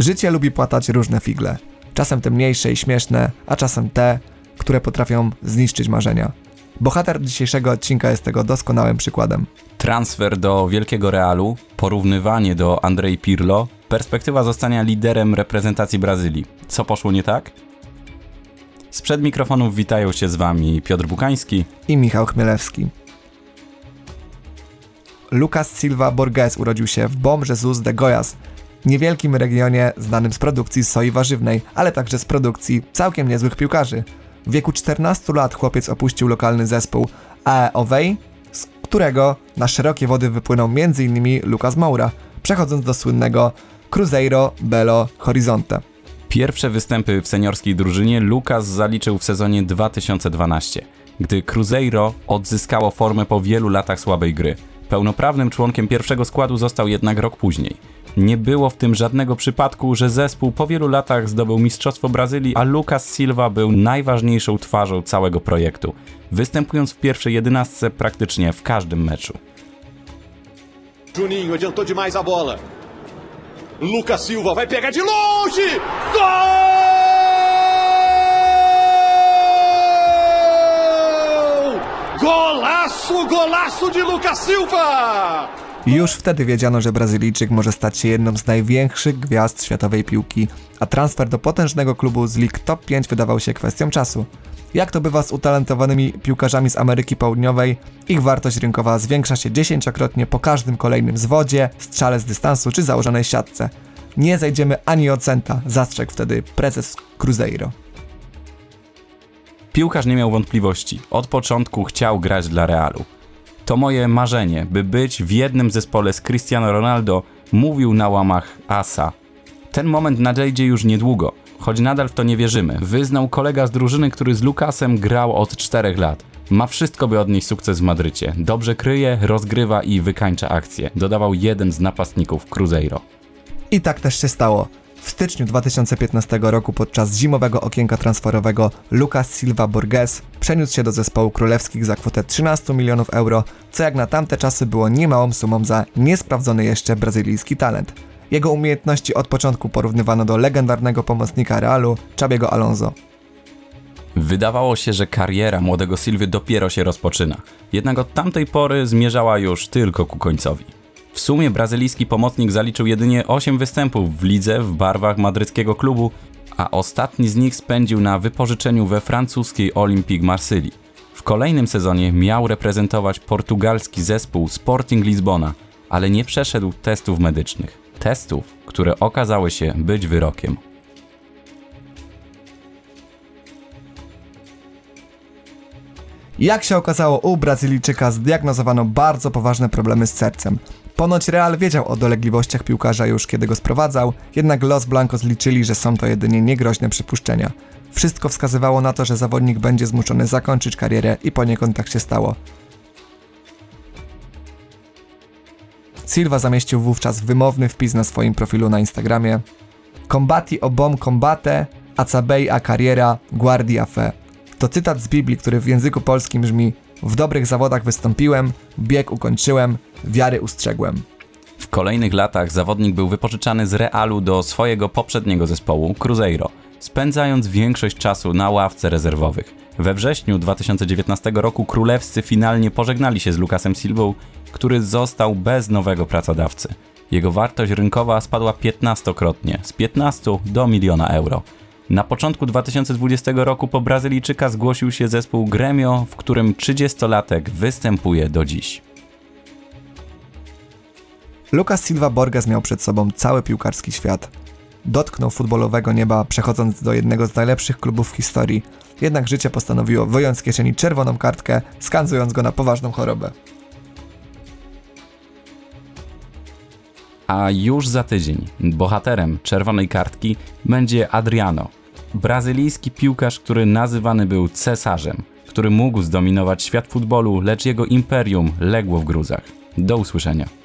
Życie lubi płatać różne figle. Czasem te mniejsze i śmieszne, a czasem te, które potrafią zniszczyć marzenia. Bohater dzisiejszego odcinka jest tego doskonałym przykładem. Transfer do Wielkiego Realu, porównywanie do Andrei Pirlo, perspektywa zostania liderem reprezentacji Brazylii. Co poszło nie tak? Sprzed mikrofonów witają się z Wami Piotr Bukański i Michał Chmielewski. Lucas Silva Borges urodził się w Bom Jesus de Goiás, niewielkim regionie znanym z produkcji soi warzywnej, ale także z produkcji całkiem niezłych piłkarzy. W wieku 14 lat chłopiec opuścił lokalny zespół AEOwej, z którego na szerokie wody wypłynął m.in. Lucas Moura, przechodząc do słynnego Cruzeiro Belo Horizonte. Pierwsze występy w seniorskiej drużynie Lucas zaliczył w sezonie 2012, gdy Cruzeiro odzyskało formę po wielu latach słabej gry. Pełnoprawnym członkiem pierwszego składu został jednak rok później. Nie było w tym żadnego przypadku, że zespół po wielu latach zdobył Mistrzostwo Brazylii, a Lucas Silva był najważniejszą twarzą całego projektu, występując w pierwszej jedenastce praktycznie w każdym meczu. Juninho adiantou demais a bola. Lucas Silva vai pegar de longe! Gol! Golaço, golaço de Lucas Silva! Już wtedy wiedziano, że Brazylijczyk może stać się jedną z największych gwiazd światowej piłki, a transfer do potężnego klubu z League Top 5 wydawał się kwestią czasu. Jak to bywa z utalentowanymi piłkarzami z Ameryki Południowej, ich wartość rynkowa zwiększa się dziesięciokrotnie po każdym kolejnym zwodzie, strzale z dystansu czy założonej siatce. Nie zajdziemy ani o centa, zastrzegł wtedy prezes Cruzeiro. Piłkarz nie miał wątpliwości. Od początku chciał grać dla Realu. To moje marzenie, by być w jednym zespole z Cristiano Ronaldo, mówił na łamach ASA. Ten moment nadejdzie już niedługo, choć nadal w to nie wierzymy. Wyznał kolega z drużyny, który z Lukasem grał od 4 lat. Ma wszystko, by odnieść sukces w Madrycie. Dobrze kryje, rozgrywa i wykańcza akcję. Dodawał jeden z napastników Cruzeiro. I tak też się stało. W styczniu 2015 roku podczas zimowego okienka transferowego Lucas Silva Borges przeniósł się do zespołu królewskich za kwotę 13 milionów euro, co jak na tamte czasy było niemałą sumą za niesprawdzony jeszcze brazylijski talent. Jego umiejętności od początku porównywano do legendarnego pomocnika Realu, Chabiego Alonso. Wydawało się, że kariera młodego Silvy dopiero się rozpoczyna, jednak od tamtej pory zmierzała już tylko ku końcowi. W sumie brazylijski pomocnik zaliczył jedynie 8 występów w lidze w barwach madryckiego klubu, a ostatni z nich spędził na wypożyczeniu we francuskiej Olympique Marsylii. W kolejnym sezonie miał reprezentować portugalski zespół Sporting Lizbona, ale nie przeszedł testów medycznych. Testów, które okazały się być wyrokiem. Jak się okazało, u Brazylijczyka zdiagnozowano bardzo poważne problemy z sercem. Ponoć Real wiedział o dolegliwościach piłkarza już kiedy go sprowadzał, jednak Los Blancos liczyli, że są to jedynie niegroźne przypuszczenia. Wszystko wskazywało na to, że zawodnik będzie zmuszony zakończyć karierę i poniekąd tak się stało. Silva zamieścił wówczas wymowny wpis na swoim profilu na Instagramie Combati obom combate, a cabei a carriera guardia fe. To cytat z Biblii, który w języku polskim brzmi w dobrych zawodach wystąpiłem, bieg ukończyłem, wiary ustrzegłem. W kolejnych latach zawodnik był wypożyczany z Realu do swojego poprzedniego zespołu, Cruzeiro, spędzając większość czasu na ławce rezerwowych. We wrześniu 2019 roku królewscy finalnie pożegnali się z Lukasem Silvą, który został bez nowego pracodawcy. Jego wartość rynkowa spadła 15-krotnie, z 15 do miliona euro. Na początku 2020 roku po Brazylijczyka zgłosił się zespół Gremio, w którym 30-latek występuje do dziś. Lucas Silva Borges miał przed sobą cały piłkarski świat. Dotknął futbolowego nieba, przechodząc do jednego z najlepszych klubów w historii. Jednak życie postanowiło wyjąć z kieszeni czerwoną kartkę, skanzując go na poważną chorobę. A już za tydzień bohaterem czerwonej kartki będzie Adriano, brazylijski piłkarz, który nazywany był cesarzem, który mógł zdominować świat futbolu, lecz jego imperium legło w gruzach. Do usłyszenia.